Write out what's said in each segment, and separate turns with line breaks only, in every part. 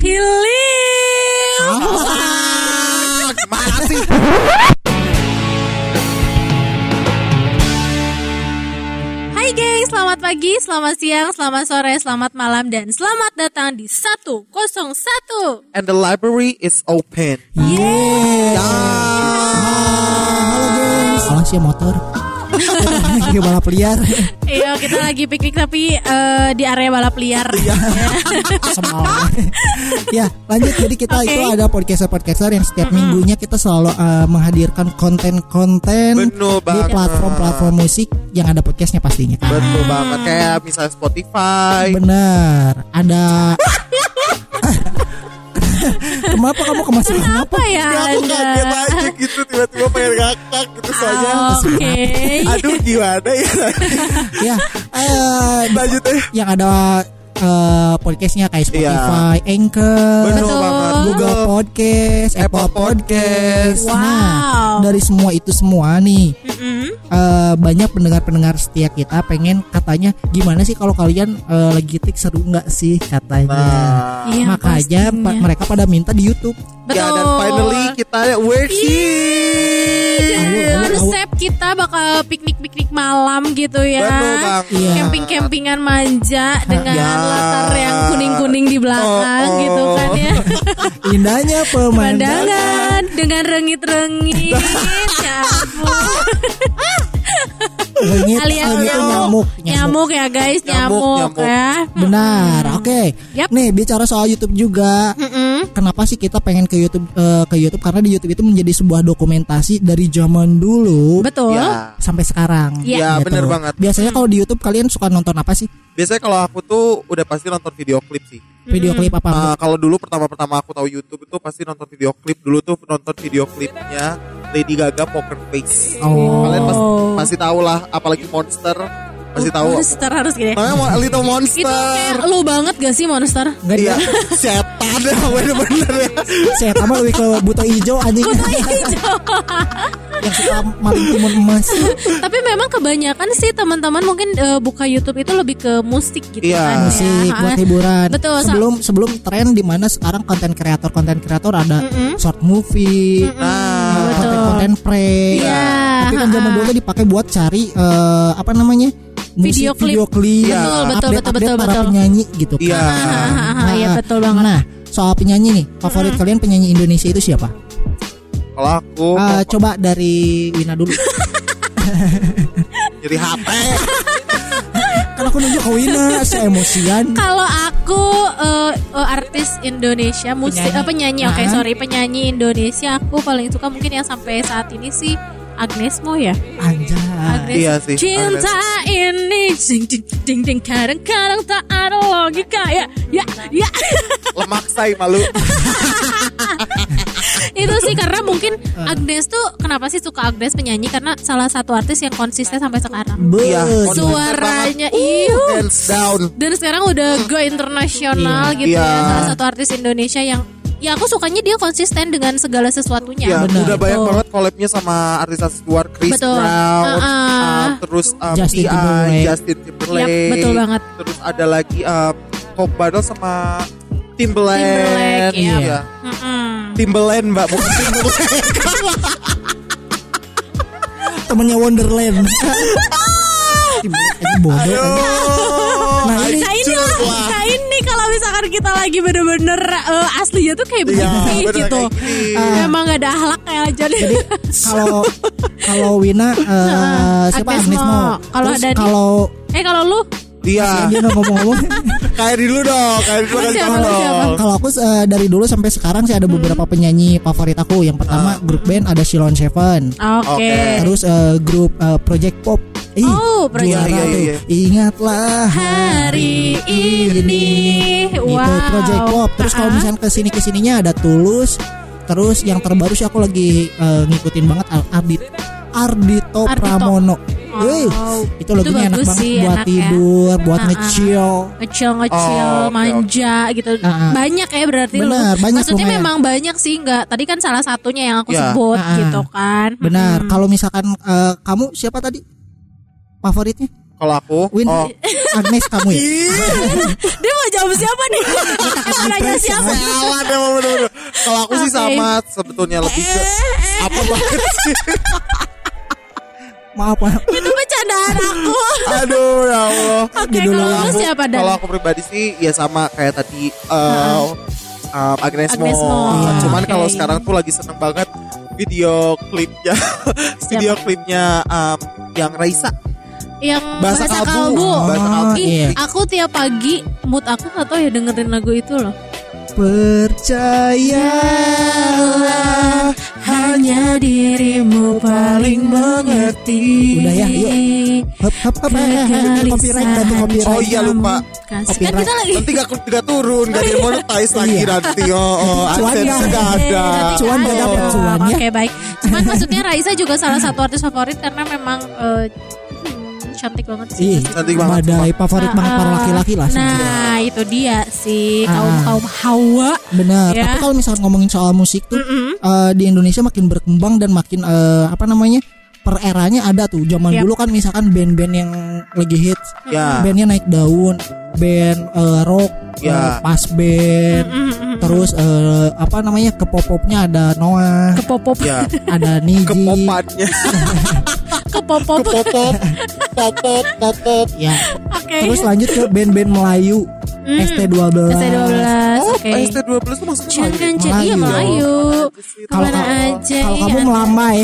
Hilir.
Ah, Gimana sih?
Hai guys, selamat pagi, selamat siang, selamat sore, selamat malam, dan selamat datang di 101
And the library is open.
Yeay.
Ya.
Halo guys. Ya motor. Lagi balap liar.
Iya, kita lagi piknik tapi eh, di area balap liar.
Semalam. ya, lanjut. Jadi kita
Oke.
itu ada podcaster-podcaster yang setiap minggunya kita selalu uh, menghadirkan konten-konten di platform-platform musik yang ada podcastnya pastinya. kan.
Betul banget kayak misalnya Spotify.
Benar. Ada Kenapa kamu kemasukan apa?
Apa ya
Ya, aku kaget aja gitu tiba-tiba pengen ngakak gitu soalnya.
Oke.
Aduh gimana ya?
ya, eh,
Lanjut eh.
yang ada eh, podcastnya kayak
Iya.
Spotify, Anchor,
Betul
Betul.
banget.
Google Podcast, Apple
Apple
Podcast.
Podcast.
Nah,
Wow.
dari semua itu semua nih,
Mm-mm.
eh, banyak pendengar-pendengar setia kita pengen katanya gimana sih kalau kalian eh, lagi tik seru nggak sih katanya.
Nah,
Iya,
Makanya pa- mereka pada minta di YouTube.
Betul.
ya dan finally kita we're here.
Awu, awu, awu.
Resep kita bakal piknik-piknik malam gitu ya.
Iya.
Camping-campingan manja dengan
Ya.
Latar yang kuning-kuning di belakang
Oh, oh.
gitu kan ya.
Indahnya pemandangan.
Dengan rengit-rengit. ya ampun.
Rengit,
Alias
rengit itu nyamuk,
Nyamuk ya guys,
Nyamuk,
nyamuk,
nyamuk.
ya.
Benar, oke.
Yap.
Nih bicara soal YouTube juga,
Mm-mm.
kenapa sih kita pengen ke YouTube eh, ke YouTube karena di YouTube itu menjadi sebuah dokumentasi dari zaman dulu
Betul.
Ya.
sampai sekarang.
Iya.
Ya, bener banget.
Biasanya kalau di YouTube kalian suka nonton apa sih?
Biasanya kalau aku tuh udah pasti nonton video klip sih.
Video klip apa?
Uh, kalau dulu pertama-pertama aku tahu YouTube itu pasti nonton video klip. Dulu tuh nonton video klipnya Lady Gaga Poker Face.
Oh.
Kalian pasti, pasti tahu lah, apalagi Monster. Pasti tahu.
Monster harus gini.
Namanya Mo- Little Monster.
Itu kayak lu banget gak sih monster?
Enggak
Iya,
dia.
setan ya bener-bener ya.
Saya tambah lebih ke buto hijau anjing.
Kutu hijau.
yang suka maling timun emas.
Tapi memang kebanyakan sih teman-teman mungkin eh, buka YouTube itu lebih ke musik gitu
Iya.
kan. ya.
Musik buat
Ha.
hiburan.
Betul,
Sebelum sebelum tren di mana sekarang konten kreator konten kreator ada short movie,
Nah,
Betul.
konten-konten prank.
Iya,
Tapi kan zaman dulu dipakai buat cari eh, apa namanya? Musik,
Video klip.
video klip,
Iya.
Betul, betul,
update,
betul,
update
betul,
para
betul.
penyanyi gitu kan.
Iya.
Hahaha, Iya
Nah,
betul banget.
Nah, soal penyanyi nih, favorit kalian penyanyi Indonesia itu siapa?
kalau aku
Eh, coba dari Wina dulu.
jadi HP.
kan aku nunjuk ke Wina, saya emosian.
Kalau aku eh, eh, artis Indonesia musik
Penyanyi.
eh, penyanyi oke
Ah.
sorry penyanyi Indonesia aku paling suka mungkin yang sampai saat ini sih Agnes Mo ya
Anjay.
Agnes
Iya sih,
cinta ini ding ding ding ding kadang-kadang tak ada logika ya ya ya
Lemak say malu.
itu sih karena mungkin Agnes tuh kenapa sih suka Agnes penyanyi karena salah satu artis yang konsisten sampai sekarang
Be-
Iya,
suaranya
banget. Down.
dan sekarang udah go internasional gitu
Iya.
ya salah satu artis Indonesia yang ya aku sukanya dia konsisten dengan segala sesuatunya
Ya,
Benar.
udah banyak
Gitu.
banget collabnya sama artis-artis luar Chris
Betul.
Brown,
Uh-uh.
uh, terus um,
Justin
T.I.,
Timberlake.
Justin Timberlake.
Yap, betul banget.
Terus ada lagi um, Coke Battle sama Timberland.
Timberlake, ya.
Iya.
Mm-mm.
Timberland mbak, bukan Timberlake.
temennya Wonderland. Ini bodoh.
Kita lagi bener-bener eh, aslinya tuh kayak begini
bener
gitu.
kayak gini.
Emang gak ada akhlak kayak jadi.
Jadi kalau kalau Wina eh, siapa
Agnes
Agnes
Mo.
Mo.
Kalau ada di-
kalau
eh kalau lu
Iya,
dia udah ngomong-ngomong
kayak dulu dong, kayak dulu
Lu
kan
siapa,
dong.
kalau aku eh, dari dulu sampai sekarang sih ada
Hmm.
beberapa penyanyi favorit aku. Yang pertama grup band ada Silon Seven.
oke.
Oke.
Terus eh, grup eh, Project Pop. Ih,
Oh, Project.
Iya,
tuh.
iya,
Ingatlah
Hari ini.
Gitu
Wow.
Project Pop. Terus kalau misalnya ke sini ke sininya ada Tulus. Terus yang terbaru sih aku lagi eh, ngikutin banget Al- Ardit Ardito,
Ardito.
Pramono.
Oh,
Wih, itu lagunya enak
bagus
banget
sih,
buat
enak ya.
tidur, buat
Ah, ah.
nge-chill.
ngecil ngecil
Oh, oke,
manja gitu
Ah, ah.
banyak ya berarti lu
Benar, banyak
maksudnya
lumayan.
memang banyak sih nggak tadi kan salah satunya yang aku
Ya.
sebut
ah.
gitu kan
Benar. Kalau misalkan eh, kamu siapa tadi? Favoritnya?
Kalau aku,
Win,
oh,
Agnes kamu ya?
Dia mau jawab siapa nih? Mau nanya siapa?
salah deh bener-bener. Kalau aku sih
Oke.
sama sebetulnya lebih ke apa banget sih?
Maaf, maaf.
Itu bercandaan aku.
Aduh ya Allah.
Oke,
Judul
kalau
aku,
siapa dan?
kalau aku pribadi sih ya sama kayak tadi eh um, Agnes,
Agnes
Mo.
Mo,
Iya. Cuman
oke.
kalau sekarang tuh lagi seneng banget video klipnya, video klipnya um, yang Raisa.
Yang
Bahasa
bahasa,
kalbu.
kalbu.
Bahasa kalbu.
Ih,
Iya.
aku tiap pagi mood aku nggak tahu ya dengerin lagu itu loh.
Percayalah
hanya dirimu paling mengerti.
Udah ya, yuk. Hop, hop, hop, copyright bantu copyright.
Oh iya lupa.
Kasih kan
Copyright.
kita lagi.
Nanti gak, gak turun, gak di monetize lagi
Iya.
nanti. Oh, oh
Cuan nggak?
gak ada.
Nanti
Cuan
ada.
nggak dapet cuan, ya?
Oke baik. Cuman maksudnya Raisa juga salah satu artis favorit karena memang hmm, cantik banget sih.
Ih,
Cantik banget,
badai favorit
Ah,
banget para
ah.
laki-laki lah.
Nah itu dia sih
Ah.
kaum kaum hawa.
Benar.
Ya.
Tapi kalau misalnya ngomongin soal musik tuh eh, di Indonesia makin berkembang dan makin eh, apa namanya per eranya ada tuh. Zaman
Yap.
dulu kan misalkan band-band yang lagi hits,
Ya.
bandnya naik daun, band eh, rock,
Ya.
eh, pas band, terus eh, apa namanya ke pop-popnya ada Noah,
Kepopop,
Ya,
ada Niji,
kepopannya.
kepopop.
Kepopop, popop, popop.
ya.
Oke.
Terus lanjut ke band-band Melayu, ST12.
ST12.
Oh,
Oke.
ST12 tuh maksudnya
Jangan
Melayu.
jadi iya
Melayu.
Melayu.
Kalau
aja
kalau
ya.
kamu melambai,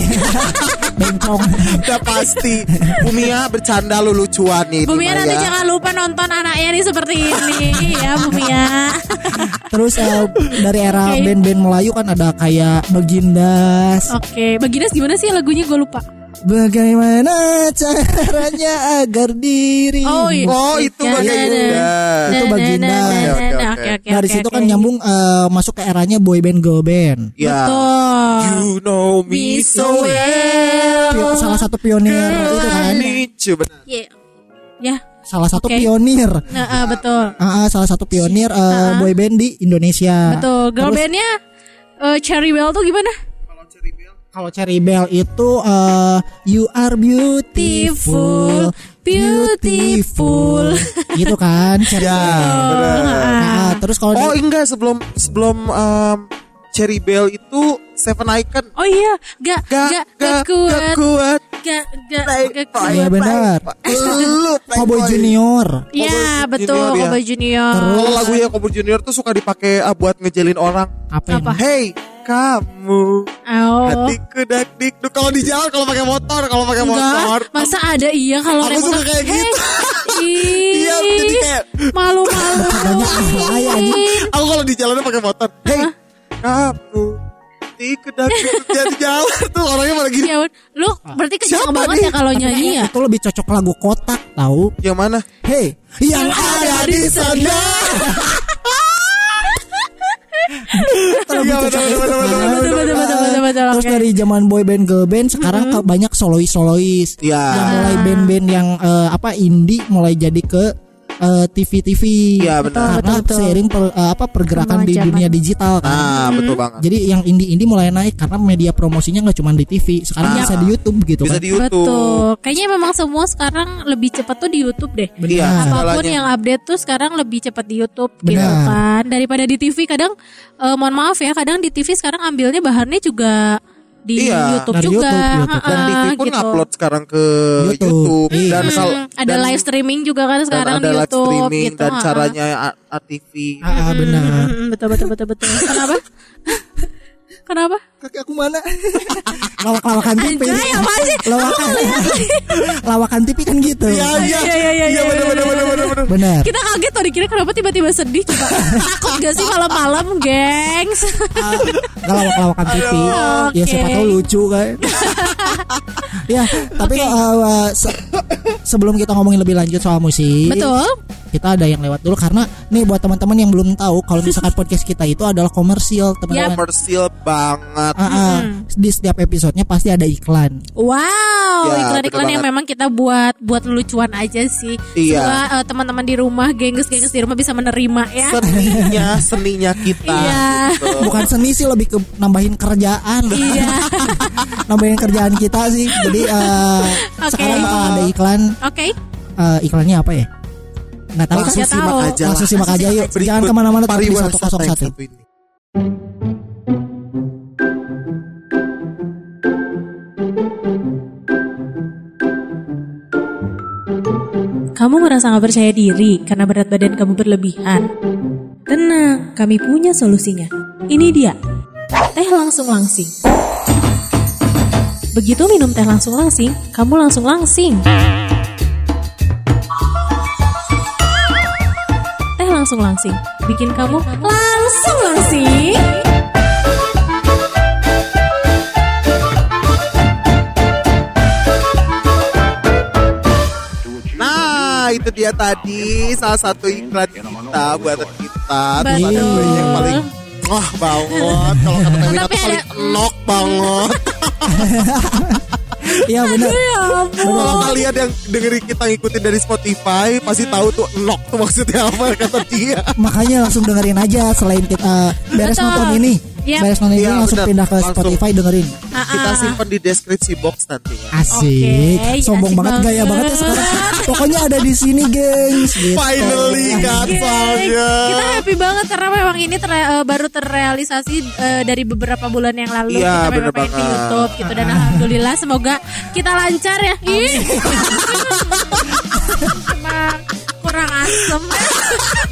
bencong.
Udah pasti. Bumia bercanda lu lucuan nih.
Bu Mia
Maya.
nanti jangan lupa nonton anaknya nih seperti ini ya Bu Mia.
Terus eh, dari era band-band Melayu kan ada kayak Bagindas.
Oke, Baginas gimana sih lagunya gue lupa.
Bagaimana caranya agar diri
Oh, iya.
Oh, itu
Ya,
Baginda.
ya, ya.
Itu Baginda.
Nah, nah,
Oke,
nah,
oke,
nah,
Dari situ kan nyambung eh, masuk ke eranya boy band girl band.
Ya.
Betul.
You know me so well.
Salah satu pionir itu kan.
Iya. Ya,
Salah satu
Oke.
pionir.
nah, ah, betul.
Ah, salah satu pionir eh, boy band di Indonesia.
Betul. Girl bandnya eh, Cherry Bell tuh gimana?
Kalau Cherry Bell itu eh, you are beautiful,
Beautiful.
gitu kan Cherry
Ya,
Bell. Nah, terus kalau
Oh
di-
enggak sebelum sebelum um, Cherry Bell itu Seven Icon
Oh iya, gak
gak
gak
gak,
gak kuat.
gak kuat
Gak gak gak
Playboy,
Iya,
kuat.
benar.
Lu
Cowboy. Junior.
Iya, betul,
Junior, ya.
Cowboy Junior.
Kalau lagunya Cowboy Junior tuh suka dipakai ah, buat ngejelin orang
Apa,
Apa?
Hey kamu.
Oh.
hatiku dak dik Duh, kalau di jalan kalau pakai motor kalau pakai
Enggak,
motor.
Masa ada iya kalau
Aku suka kayak
Hey,
gitu. Iya, jadi kayak-
malu-malu.
Aku kalau di jalan pakai motor. Hey kamu. Hatiku dak dik jadi jalan tuh orangnya malah gini
Ya, lu berarti
Siapa
banget
nih?
ya kalau nyanyi ya?
Itu lebih cocok lagu kotak tahu.
yang mana?
Hey, yang ada di sana. Terus dari zaman boy band girl band sekarang ke- banyak solois solois.
Iya.
Yang mulai band-band yang eh, apa indie mulai jadi ke eh, TV-TV.
Iya, benar.
Karena
Betul,
seiring per- eh, apa pergerakan di
Perkembangan
dunia
zaman.
digital kan.
ah betul banget
Jadi yang indie-indie mulai naik karena media promosinya nggak cuma di TV, sekarang
Ah.
bisa di YouTube gitu
bisa
kan.
di YouTube
Betul. Kayaknya memang semua sekarang lebih cepat tuh di YouTube deh.
Iya,
Apa
pun
yang update tuh sekarang lebih cepat di YouTube gitu
Benar.
kan daripada di TV. Kadang eh, mohon maaf ya, kadang di TV sekarang ambilnya bahannya juga di
Iya,
YouTube
dari
juga.
YouTube, YouTube.
dan TV pun
gitu.
upload sekarang ke
YouTube.
YouTube,
Iya.
dan kalau
Hmm, ada
dan-
live streaming juga kan
dan
sekarang
ada
di
live
YouTube
streaming
gitu.
dan caranya ATV
Ah, ah, benar.
Hmm, betul betul betul betul. Kenapa? Kenapa?
Kaki aku mana? Lawak-lawakan TV.
Anjay, apa sih?
Lawakan. Lawakan TV kan gitu.
Iya iya
Iya, iya, iya,
iya benar benar benar benar benar.
Kita kaget tuh dikira kenapa tiba-tiba sedih coba. Takut gak sih malam-malam, gengs?
Gak lawak-lawakan TV. Ya
Oke.
siapa tahu lucu kan. ya, tapi uh, se- sebelum kita ngomongin lebih lanjut soal musik,
Betul.
kita ada yang lewat dulu karena nih buat teman-teman yang belum tahu kalau misalkan podcast kita itu adalah komersil, teman-teman.
komersil banget
Ah, ah. di setiap episodenya pasti ada iklan.
Wow,
Ya,
iklan-iklan
betul
yang
banget.
memang kita buat buat lucuan aja sih.
Iya.
Semoga eh, teman-teman di rumah, gengs-gengs di rumah bisa menerima ya.
seninya seninya kita
Iya.
gitu.
Bukan seni sih lebih ke nambahin kerjaan.
Iya.
nambahin kerjaan kita sih. Jadi eh,
Oke.
sekarang bakal ada iklan
Oke.
eh, iklannya apa ya? Nggak tahu kan?
Langsung
Nggak
simak
tahu.
aja.
Langsung simak aja yuk.
Berikut
Jangan ke
mana-mana yang
101.
satu ini.
Kamu merasa gak percaya diri karena berat badan kamu berlebihan? Tenang, kami punya solusinya. Ini dia, teh langsung langsing. Begitu minum teh langsung langsing, kamu langsung langsing. Teh langsung langsing, bikin kamu langsung langsing.
Itu dia tadi salah satu iklan kita buatan kita.
Betul.
gue yang paling wah banget. Kalau kata
Tapi
tuh paling enok banget.
Iya benar.
Ya.
Kalau kalian yang dengerin kita ngikutin dari Spotify pasti tahu tuh enok tuh maksudnya apa kata dia.
Makanya langsung dengerin aja selain kita beres
Betul.
nonton ini. Beres nonton ini
Iya,
langsung
benar.
pindah ke
Langsung.
Spotify dengerin.
Ah,
Kita
ah.
simpan di deskripsi box nanti.
Asik.
Oke,
Sombong
asik
banget gaya
banget.
banget ya sekarang. Pokoknya ada di sini, gengs. Gitu.
Finally soalnya.
Kita happy banget karena memang ini ter- eh, baru terrealisasi eh, dari beberapa bulan yang lalu
Iya,
kita memang
bener
pengen
banget.
YouTube gitu dan alhamdulillah semoga kita lancar ya. Ih. Emang kurang asem.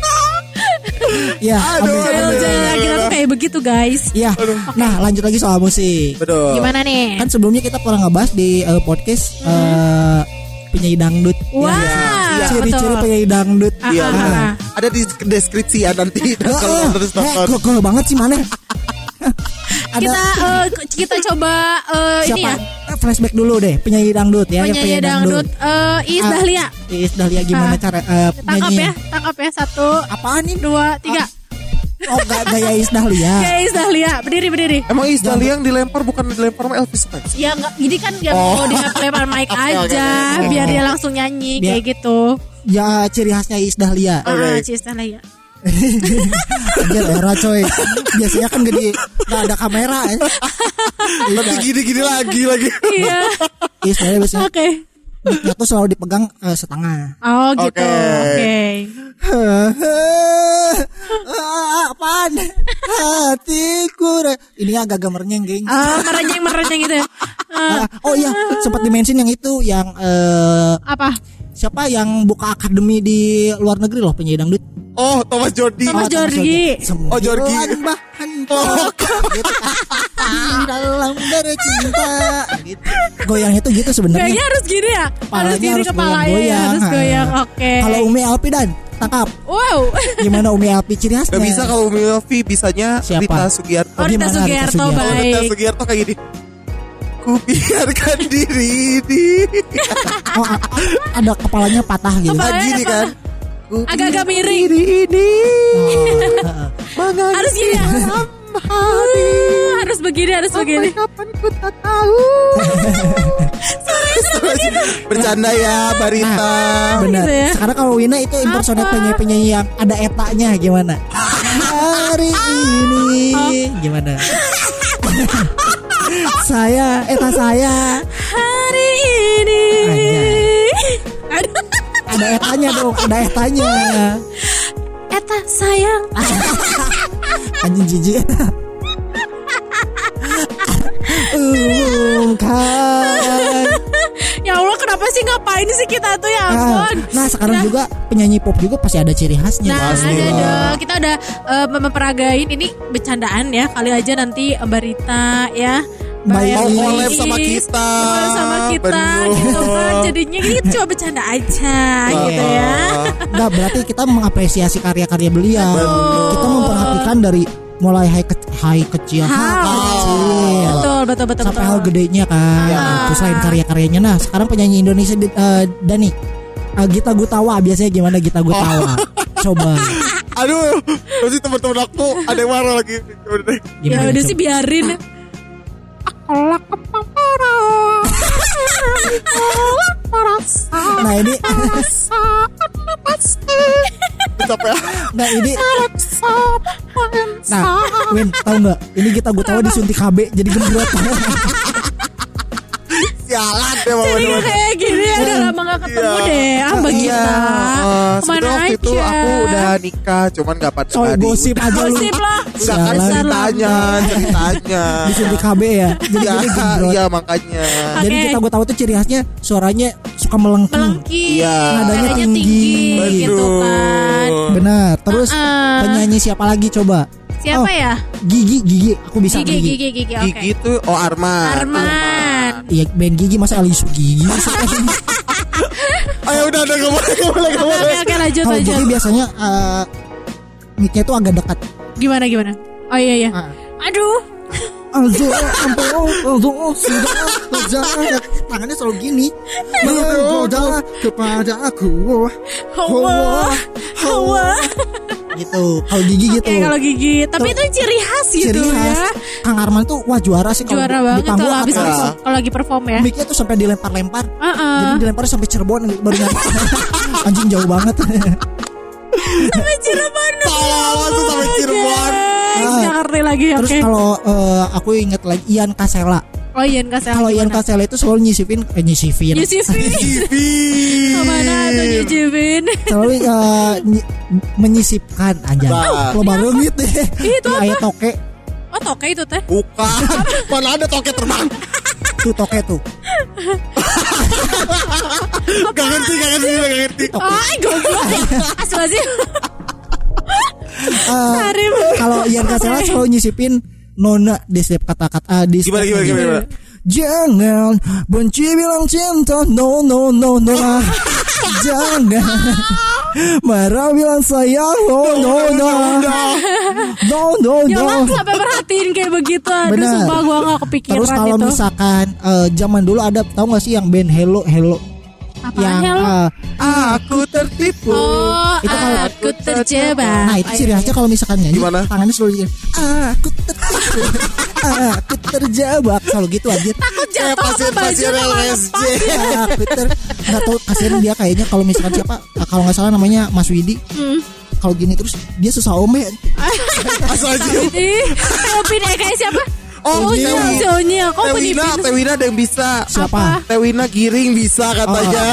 Iya,
Aduh, aduh.
Kita tuh kayak begitu guys.
Iya. Nah, lanjut lagi soal musik.
Betul.
Gimana nih?
Kan sebelumnya kita pernah ngebahas di eh, podcast eh, penyanyi dangdut.
Wah,
Ya,
betul.
Ciri-ciri penyanyi dangdut.
Iya,
ah, ah.
ada di deskripsi ya nanti kalau terus
Eh,
nonton.
kok kok banget sih mana? ada
Kita eh, kita coba eh, ini
siapa?
ya.
Eh, Flashback dulu deh, penyanyi dangdut ya, yang
Penyanyi dangdut eh, Iis
Ah,
Dahlia.
Iis Dahlia gimana
Ah.
cara eh,
Tangkap
penyanyi?
ya, tangkap ya. Satu,
Apaan ini?
dua, tiga.
Oh, gak gaya Iis Dahlia.
Kayak Iis Dahlia, berdiri berdiri.
Emang Iis Dahlia yang dilempar bukan dilempar sama Elvis kan?
Ya enggak, jadi kan dia
Oh.
mau dilempar mic aja, biar dia langsung nyanyi
Biar-
kayak gitu.
Ya ciri khasnya Iis Dahlia.
Ah, Iis Dahlia.
Anjir era coy. Biasanya kan di gak ada kamera ya.
Tapi gini-gini lagi lagi.
Iya.
Iis Dahlia biasanya
Oke.
mic-nya tuh selalu dipegang eh, setengah.
Oh gitu.
Oke.
Oke.
Apaan? Hatiku Ini agak-agak merenyeng geng.
Ah, merenyeng merenyeng gitu. ya. Ah,
oh iya, sempat dimention yang itu yang eh,
apa?
Siapa yang buka akademi di luar negeri loh penyanyi dangdut.
Oh, Thomas Jordi.
Thomas Jordi.
Oh, Jordi.
Sembilan bahan pokok gitu kan. Di dalam bercinta gitu. Goyang itu gitu sebenarnya.
Kayaknya harus gini ya. Harus
Kepalanya
gini
harus
kepalanya ya,
goyang-goyang.
harus goyang. Oke.
Kalau Umi Alpi dan tangkap.
Wow.
Gimana Umi Alpi ciri khasnya?
Gak bisa kalau Umi Elvi bisanya
Siapa?
Rita Sugiarto.
Oh, Rita
gimana Rita
Sugiarto,
Sugiarto?
Kalau Rita
baik.
Sugiarto kayak gini. Ku biarkan diri ini.
Oh, ada kepalanya patah gitu.
Kepala-
Ah, gini kan.
Agak-agak miring.
Diri ini.
Oh,
Harus gini ya.
dalam hati.
Harus begini, harus begini.
Kapan ku tak tahu. Bercanda ya, Barita.
Nah, benar.
gitu ya.
Sekarang kalau Wina itu impersonate penyanyi-penyanyi yang ada etanya gimana? Hari ini gimana? Saya eta saya
Hari ini. Aduh.
ada etanya dong, ada etanya.
Eta sayang.
Anjing jijik.
Ngapain sih kita tuh ya
Ah,
ampun.
Nah sekarang juga penyanyi pop juga pasti ada ciri khasnya.
Nah,
Pasti
ada
lah.
dong. Kita udah eh, memperagain ini bercandaan ya. Kali aja nanti Mbak Rita ya. Mbak
Mau
collab sama kita.
sama kita
Bener.
gitu kan. Jadinya ini cuma bercanda aja gitu ya.
Enggak berarti kita mengapresiasi karya-karya beliau.
Betul.
Kita memperhatikan dari mulai high, ke- high kecil, hal
Hal.
kecil.
Betul, betul, betul,
sampai
betul.
hal gedenya kan.
Ya.
Terus selain karya-karyanya. Nah, sekarang penyanyi Indonesia eh, Dani eh, Gita Gutawa biasanya gimana Gita Gutawa? Coba
Aduh, pasti teman-teman aku ada yang marah lagi. Udah deh.
Ya
gimana?
udah sih biarin.
Nah ini,
ya.
nah ini, nah Win tahu nggak? Ini Gita Gutawa disuntik KB jadi gembrot.
Si Sialan deh mama
Jadi
dua.
kayak gini ya udah lama gak ketemu
Iya.
deh. Ah Mbak
Iya,
Gita.
eh,
Ke
mana waktu itu
aja?
aku udah nikah, cuman gak pada
Soal
di-
gosip aja lu.
Gosip lah.
Enggak kan ceritanya, ceritanya.
Disuntik KB ya. Jadi
Iya,
jadi gembrot.
iya makanya.
Jadi
Oke.
kita gue tahu tuh ciri khasnya suaranya suka melengking.
Melengking.
Iya.
Nadanya tinggi.
tinggi. Gitu kan.
Benar. Terus
Uh-uh.
penyanyi siapa lagi coba?
Siapa
Oh,
ya?
Gigi, Gigi. Aku bisa
Gigi,
Gigi.
gigi, gigi. Oke.
Gigi tuh oh Arman.
Arman.
Iya, band Gigi masa Alisu Gigi.
Ayo udah udah gak boleh gak boleh gak boleh.
oke, oke, lanjut,
Kalau. Gigi biasanya eh mic-nya tuh agak dekat.
Gimana, gimana? Oh iya, iya.
Ah.
Aduh.
Aduh, ampun, aduh, sudah, jangan tangannya selalu gini. Menggoda kepada aku.
Hawa. Hawa.
Gitu. Kalau Gigi gitu.
Oke, kalau gigi. Tapi itu ciri khas gitu
Ciri khas.
ya.
Kang Arman tuh wah juara sih kalau
Juara
di
banget
panggung
kalau habis
atas.
perform, kalau lagi perform ya.
Mic-nya tuh sampai dilempar-lempar.
Heeh.
Jadi dilempar sampai Cirebon baru nyampe. Anjing jauh banget.
Sampai Cirebon.
Tolong tuh sampai Cirebon.
Ah.
Gak ngerti lagi,
Terus
oke.
kalau eh, aku inget lagi Ian Kasela.
Oh Ian Kasel.
Kalau Ian Kasela itu selalu nyisipin eh, nyisipin.
Yusifin.
Givi.
Ke mana tuh nyicipin?
Selalu eh, ny- menyisipkan.
Bah.
Lo baru gitu deh.
Itu apa?
Ayat toke
Oh toke itu teh.
Bukan. Mana ada toket terbang.
tuh toke tuh.
Gak ngerti, gak ngerti, gak ngerti.
Oh goblok. Asli
Eh,
Sarip.
kalau Ian Kasela selalu nyisipin nona di setiap kata-kata di
Gimana, gimana, gimana, gimana?
Jangan benci bilang cinta no no no no ah. Jangan marah bilang sayang no no no no no
Ya
no
lah sampai perhatiin kayak begitu. Aduh
Benar.
sumpah gua gak kepikiran
Terus kalau misalkan eh, zaman dulu ada tahu gak sih yang band Hello Hello
Apaan
yang eh,
Aku tertipu.
Oh,
Itu kalau-
aku terjebak.
Nah itu ciri khasnya kalau misalkan nyanyi
Gimana?
Tangannya selalu gini Aku tertipu Aku terjebak Selalu gitu aja
Takut jatuh
pasir-pasir
baju malah
LSJ.
Aku ter Nggak tahu kasihan dia kayaknya kalau misalkan siapa Kalau nggak salah namanya Mas Widi
Hmm.
Kalau gini terus dia susah ome.
Ih, Teopin eh kayak siapa?
Oh, Tewi.
si Onyil. Kok
Tewina,
penipin?
Tewina ada yang bisa.
Siapa?
Tewina giring bisa katanya.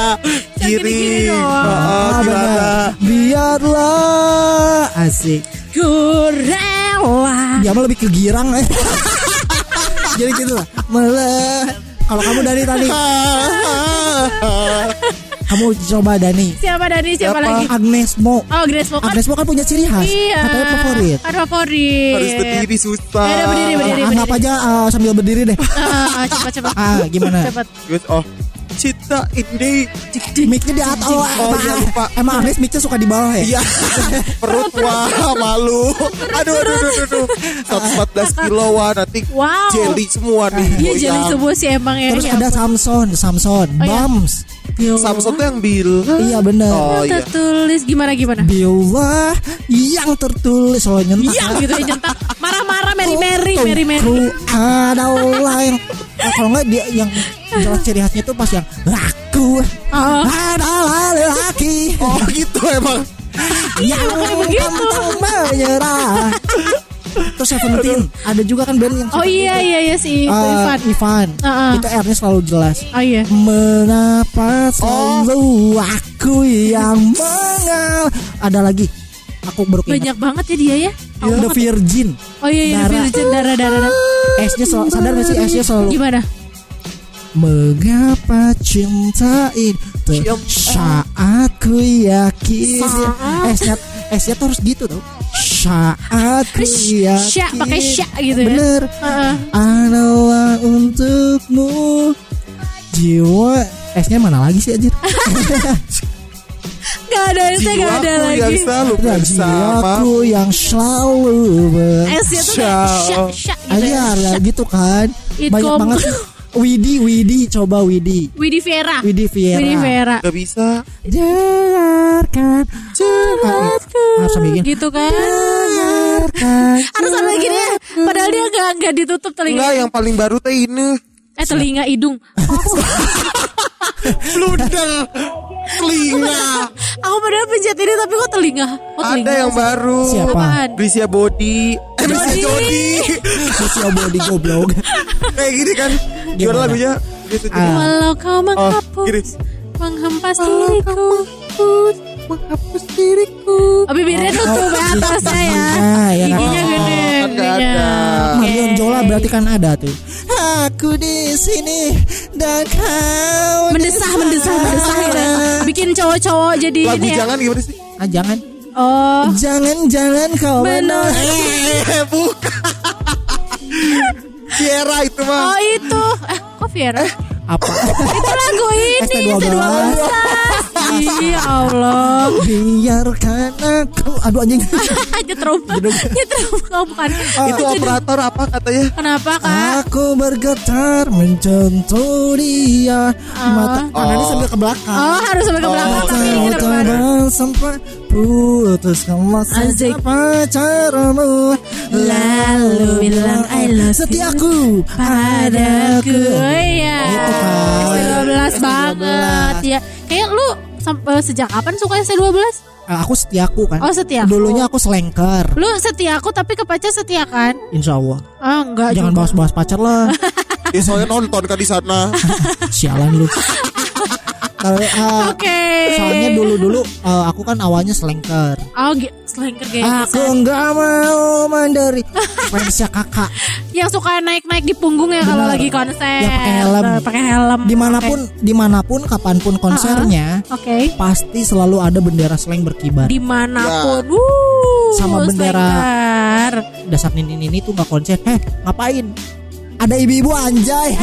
gini-gini
giring. Oh,
Ah,
gimana?
benar. Biarlah Asik
Ku rela.
Dia mah lebih ke girang eh. Jadi gitu lah Malah Kalau kamu Dani tadi Kamu coba Dani
Siapa Dani? Siapa,
Siapa?
lagi?
Agnes Mo
Oh, Grace Mo kan?
Agnes Mo kan punya ciri khas
Iya.
Katanya favorit
Kan favorit.
Harus berdiri susah.
Ya berdiri, berdiri.
Ah, Anggap aja ah, sambil berdiri deh
Ah, cepat cepat.
Ah gimana
Cepat.
Oh, cinta ini.
Mic-nya di atas Oh,
Oh,
emang,
iya, lupa.
emang Agnes mic-nya suka di bawah ya
Iya, perut wah malu. Aduh, aduh, aduh, aduh, aduh. 114 kilo wah nanti
Wow.
jelly semua nih.
Iya
goyang.
jadi semua sih emang ya.
Terus
Ya
ada. Samson Samson
Oh, iya.
Bams
Samsung tuh yang bil.
Iya bener
Oh iya.
tertulis gimana gimana?
Bila yang tertulis Selalu nyentak
Iya gitu ya nyentak. Marah-marah Mary Mary Mary Mary.
Ku adalah yang eh, Kalau nggak dia yang jelas ciri khasnya tuh pas yang Aku
Oh.
adalah lelaki
Oh gitu emang.
Yang
makanya begitu.
menyerah Terus Seventeen Ada juga kan band yang
Oh iya iya iya si itu
Eh,
Ivan.
Ivan
Uh-uh.
Itu R-nya selalu jelas
Oh iya.
Mengapa selalu aku yang mengal Ada lagi Aku baru ingat
Banyak banget ya dia ya. Tahu
The. Virgin
Oh iya iya
Dara.
Virgin darah darah. darah.
S-nya selalu Sadar gak sih S-nya selalu
Gimana?
Mengapa cinta itu Saat ku yakin
Saat.
S-nya S-nya tuh harus gitu tau Saat yakin
Sya pakai sya gitu ya.
Bener. Adalah untukmu Jiwa S-nya mana lagi sih anjir
Gak ada saya gak ada
Jiwaku
lagi.
yang selalu bersama.
Jiwaku yang selalu ber
S-nya tuh kayak sya sya gitu.
Aja
ya.
lah gitu kan
It
Banyak banget Widi Widi coba Widi
Widi Vera.
Widi Viera
Widi Vera.
Gak bisa.
Dengarkan
Curhatku.
Harus gini
Gitu kan.
Dengarkan
Harus sampai gini ya. Padahal dia gak, gak ditutup telinga.
Enggak, yang paling baru teh ini.
Eh telinga hidung.
Bludel. Telinga.
Aku padahal pencet ini tapi kok telinga? Kok telinga?
Ada yang baru.
Siapa?
Apaan?
Brisia Body. Eh, Brisia
Jody.
Jody.
Sosial body goblok
Kayak gini kan. Gimana
Gimana?
lagunya? Gini sih,
Ah.
Walau kau
gini.
menghapus Menghempas diriku
menghapus diriku.
Oh bibirnya tutup ya atasnya ya
Giginya, ya
gede
kan
giginya.
Marion Jola berarti kan ada tuh. Aku di sini dan kau
Mendesah, mendesah, mendesah gitu. Bikin cowok-cowok jadi
Lagu
ini ya
jangan gimana sih?
Ah jangan,
Oh
jangan jangan kau menolak.
Eh, bukan. Viera itu mah.
Oh itu eh, Kok Viera?
Apa?
itu lagu ini
ST12.
ST12 Iya Allah
Biarkan aku, aduh anjing.
Nyetrum Nyetrum Oh bukan
itu operator apa katanya?
Kenapa kak?
Aku bergetar mencontoh dia. Mata tangannya
Oh.
sambil ke belakang.
Oh harus sampai ke belakang
Oh,
tapi ini
Tahu sampai putus kamu
Asik.
pacarmu
Lalu bilang I love
setiaku
padaku Oh iya
Itu kan.
S12 banget ya Kayak lu sampai sejak kapan suka S12?
Ah, aku setiaku kan
Oh, setiaku.
dulunya aku selengker
Lu setia aku tapi ke pacar setia kan?
insya Allah
Ah enggak
jangan bahas-bahas pacar lah
Ya soalnya nonton kan di sana.
sialan lu kalau ah,
Oke
soalnya dulu-dulu ah, aku kan awalnya selengker
Oh selengker kayak
aku enggak mau mandiri fansnya kakak?
Yang suka naik-naik di punggung ya kalau lagi konser.
Ya, pakai helm.
Pakai helm.
Di mana pun di mana pun kapan pun konsernya
Oke.
pasti selalu ada bendera seleng berkibar.
Di mana pun.
Ya.
Wuh,
Sama bendera.
selengker.
dasar nini ini tuh nggak konser. Heh ngapain? Ada ibu-ibu anjay.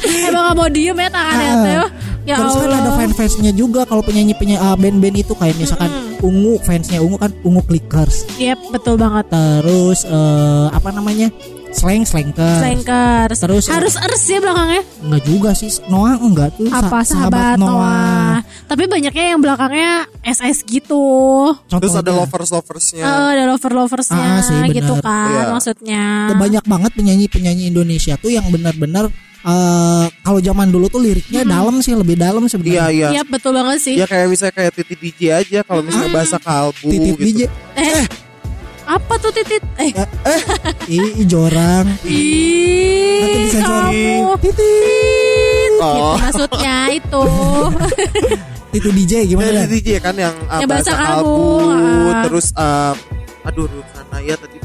Emang gak mau diem ya tangannya
Ah.
Ya
terus kan
Allah.
ada fan-fansnya juga kalau penyanyi penyanyi ah, band-band itu kayak misalkan ungu fansnya ungu kan ungu clickers.
Yep betul banget.
Terus eh, apa namanya? Slang slangker
Selengker
Terus,
Harus ers ya belakangnya?
Enggak juga sih Noah enggak tuh Sa-
Apa sahabat, Noah. Tapi banyaknya yang belakangnya SS gitu.
Terus ada lovers-loversnya.
Eh, Ada lover-loversnya
Ah, sih, bener.
gitu kan
Iya.
maksudnya.
Banyak banget penyanyi-penyanyi Indonesia tuh yang benar-benar eh, kalau zaman dulu tuh liriknya dalam sih lebih dalam
Iya,
sebenarnya.
iya.
Iya betul banget sih
Ya kayak misalnya kayak Titi DJ aja kalau misalnya bahasa kalbu
Titit
gitu.
DJ,
Eh Apa tuh titit Eh
ih jorang, Nanti
Ih
disensor.
kamu
titit,
Gitu
Oh.
maksudnya itu
titit DJ gimana?
Ya,
Dan?
Titi DJ kan yang uh,
Yang bahasa
bahasa
kalbu,
kalbu,
ah.
terus um, aduh sana ya tadi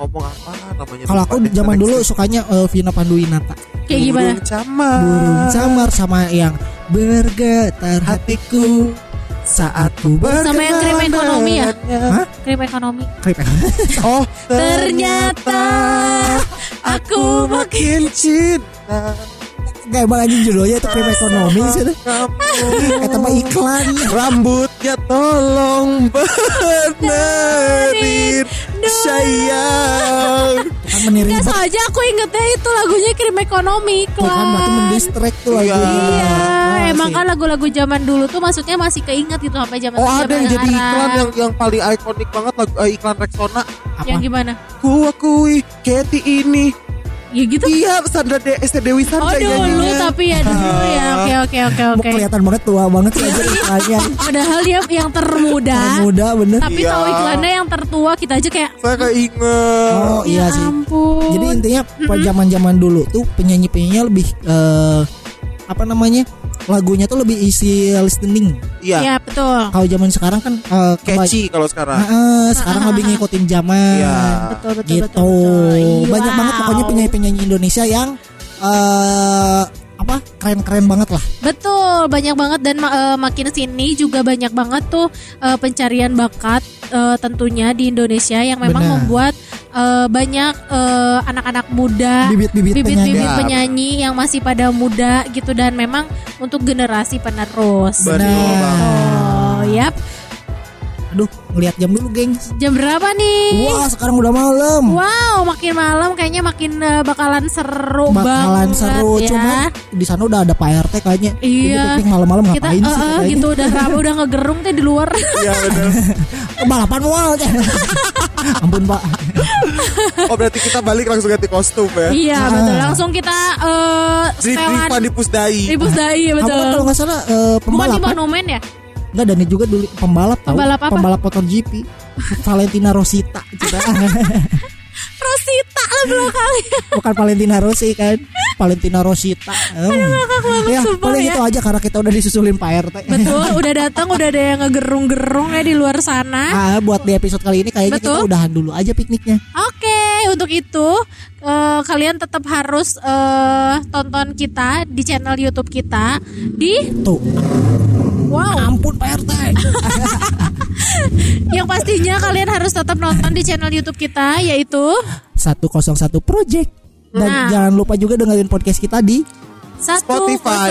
ngomong apa namanya?
Kalau aku zaman dulu sukanya eh, Vina Panduwinata,
Kayak gimana
Burung camar.
burung camar sama yang bergetar hatiku saat ku
Sama yang krim ekonomi ya
Hah?
Krim ekonomi
Krip.
Oh,
Ternyata Aku makin
makin cinta
Gak emang anjing judulnya itu krip ekonomi sih. Kata mah iklan.
Rambutnya tolong benerin sayang.
Kan meniring
Nggak saja aku ingetnya itu lagunya krim ekonomi
Tuh kan berarti
Klan.
mendistract tuh
Iya.
lagunya.
Iya,
Ah,
emang
sih.
kan lagu-lagu zaman dulu tuh maksudnya masih keinget gitu sampai zaman
Oh ada yang jadi iklan yang yang paling ikonik banget lagu eh, iklan Rexona.
Apa?
yang gimana?
Ku akui Katy ini
Ya gitu.
Iya Sandra De ST Dewi
Oh
Sandra
dulu
nyanyinya.
tapi ya dulu ya. Oke oke oke
Mau
oke.
kelihatan banget tua banget sih aja iklannya.
Padahal dia yang termuda.
Muda bener.
Tapi
Iya.
tahu iklannya yang tertua kita aja kayak
Saya gak inget.
Oh iya
ya
sih.
ampun.
Jadi intinya pada zaman-zaman dulu tuh penyanyi-penyanyi lebih eh, apa namanya? Lagunya tuh lebih easy listening.
Iya.
ya betul.
Kalau zaman sekarang kan keba-
Catchy kalau sekarang.
Ah, sekarang lebih ngikutin zaman.
Iya.
Betul betul
gitu.
betul. betul. Iya,
Banyak banget pokoknya
wow.
penyanyi-penyanyi Indonesia yang eh apa? keren-keren banget lah.
Betul, banyak banget dan eh, makin sini juga banyak banget tuh eh, pencarian bakat eh, tentunya di Indonesia yang memang
Benar.
membuat eh, banyak eh, anak-anak muda
Bibit-bibit penyanyi.
bibit-bibit
Ya.
penyanyi yang masih pada muda gitu dan memang untuk generasi penerus.
Betul
Benar.
banget.
Oh, yap.
Aduh, ngelihat jam dulu, gengs.
Jam berapa nih?
Wah, sekarang udah malam.
Wow, makin malam kayaknya makin eh, bakalan seru
Bakalan
banget
seru,
ya.
cuman di sana udah ada Pak RT kayaknya.
Iya.
Ini piknik malam-malam
kita
ngapain
eh,
sih? katanya.
gitu udah rame udah ngegerung teh di luar.
Iya benar.
Balapan mual. Ampun, Pak.
Oh berarti kita balik langsung ganti kostum ya.
Iya
Ah.
betul. Langsung kita eh
Di Drivan di Pusdai.
di Pusdai
Kamu
betul.
kan kalau nggak salah eh,
Bukan di
pembalap.
monumen ya?
Enggak, Dani juga dulu pembalap tahu.
Pembalap apa?
Pembalap motor GP. Valentina Rosita.
Rosita latar belakangnya.
Bukan Valentina Rossi kan Valentina Rosita Oh. Ya
sumpah
paling
ya.
itu aja Karena kita udah disusulin Pak RT
Betul, udah datang, udah ada yang ngegerung-gerung ya di luar sana.
Ah, buat di episode kali ini kayaknya kita
Betul.
udahan dulu aja pikniknya.
Oke, untuk itu eh, kalian tetap harus eh, tonton kita di channel YouTube kita di
Tuh,
Wow.
ampun Pak RT.
Yang pastinya kalian harus tetap nonton di channel YouTube kita yaitu
101 Project. Dan
Nah.
jangan lupa juga dengerin podcast kita di
101 Spotify.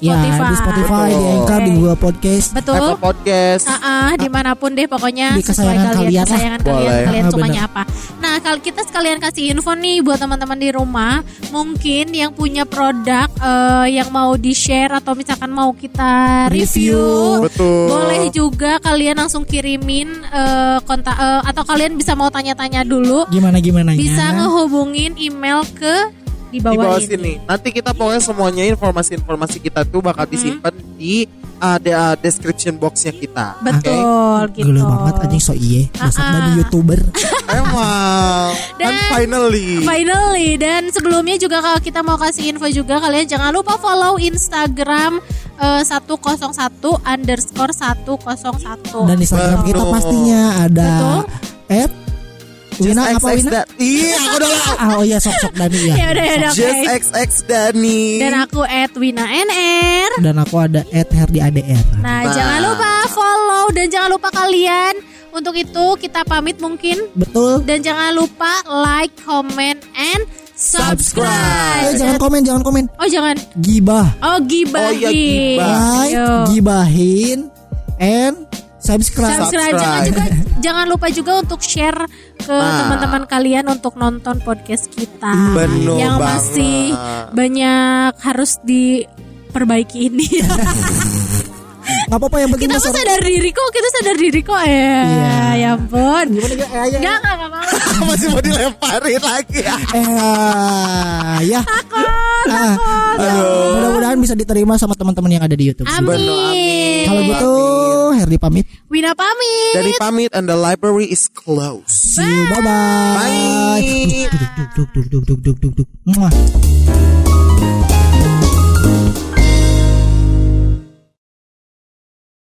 ya di Spotify, di
Betul.
Anchor, di. Google Podcast.
Betul.
Apple Podcast.
Ah, ah, di mana pun deh pokoknya
Di
sesuai
kesayangan
kalian,
kalian lah.
kesayangan kalian
Boleh.
kalian
Ah,
sukanya apa. Nah kalau kita sekalian kasih info nih buat teman-teman di rumah, mungkin yang punya produk eh, yang mau di share atau misalkan mau kita
Review.
review,
Betul.
boleh juga kalian langsung kirimin eh, kontak eh, atau kalian bisa mau tanya-tanya dulu,
Gimana gimana
bisa ngehubungin email ke di
di
bawah,
bawah
ini.
sini. Nanti kita pokoknya semuanya informasi-informasi kita tuh bakal disimpan di ada description boxnya kita.
Betul gitu.
Gelo banget anjing so iye.
Ah, ah.
dari YouTuber.
Emang.
Dan-
finally.
Finally dan sebelumnya juga kalau kita mau kasih info juga kalian jangan lupa follow Instagram eh, 101 underscore 101
Dan Instagram kita pastinya ada
Betul.
at Wina
Just
apa
XX
Wina?
Iya, aku udah.
Ah, oh iya sok-sok Dani ya.
ya udah ya udah
Just
oke
XX Dani.
dan aku Edwina NR
Dan aku ada at Herdi ADR.
nah,
Nah.
jangan lupa follow dan jangan lupa kalian untuk itu kita pamit mungkin
Betul.
dan jangan lupa like comment and subscribe
Eh, jangan komen, jangan komen.
oh jangan
Gibah.
oh gibahin
Oh, iya, gibah.
Like,
Yo.
gibahin, and subscribe.
subscribe. Jangan juga jangan lupa juga untuk share ke
Nah.
teman-teman kalian untuk nonton podcast kita
Bener
yang
banget.
masih banyak harus diperbaiki ini.
Gak apa-apa yang penting
Kita tuh sadar diri kok Kita sadar diri kok. Ya ya ampun.
Gimana ya. ya,
ya. Gak gak
Masih mau dilemparin lagi.
Ya Ya.
Takut
ah,
Takut.
Mudah-mudahan bisa diterima sama teman-teman yang ada di Youtube.
Amin,
amin.
Kalau gitu Herdi pamit.
Wina pamit.
Dari pamit And the library is closed.
See you. Bye-bye.
Bye,
bye. bye. bye. Duk, duk, duk, duk, duk, duk, duk, duk. Mwah.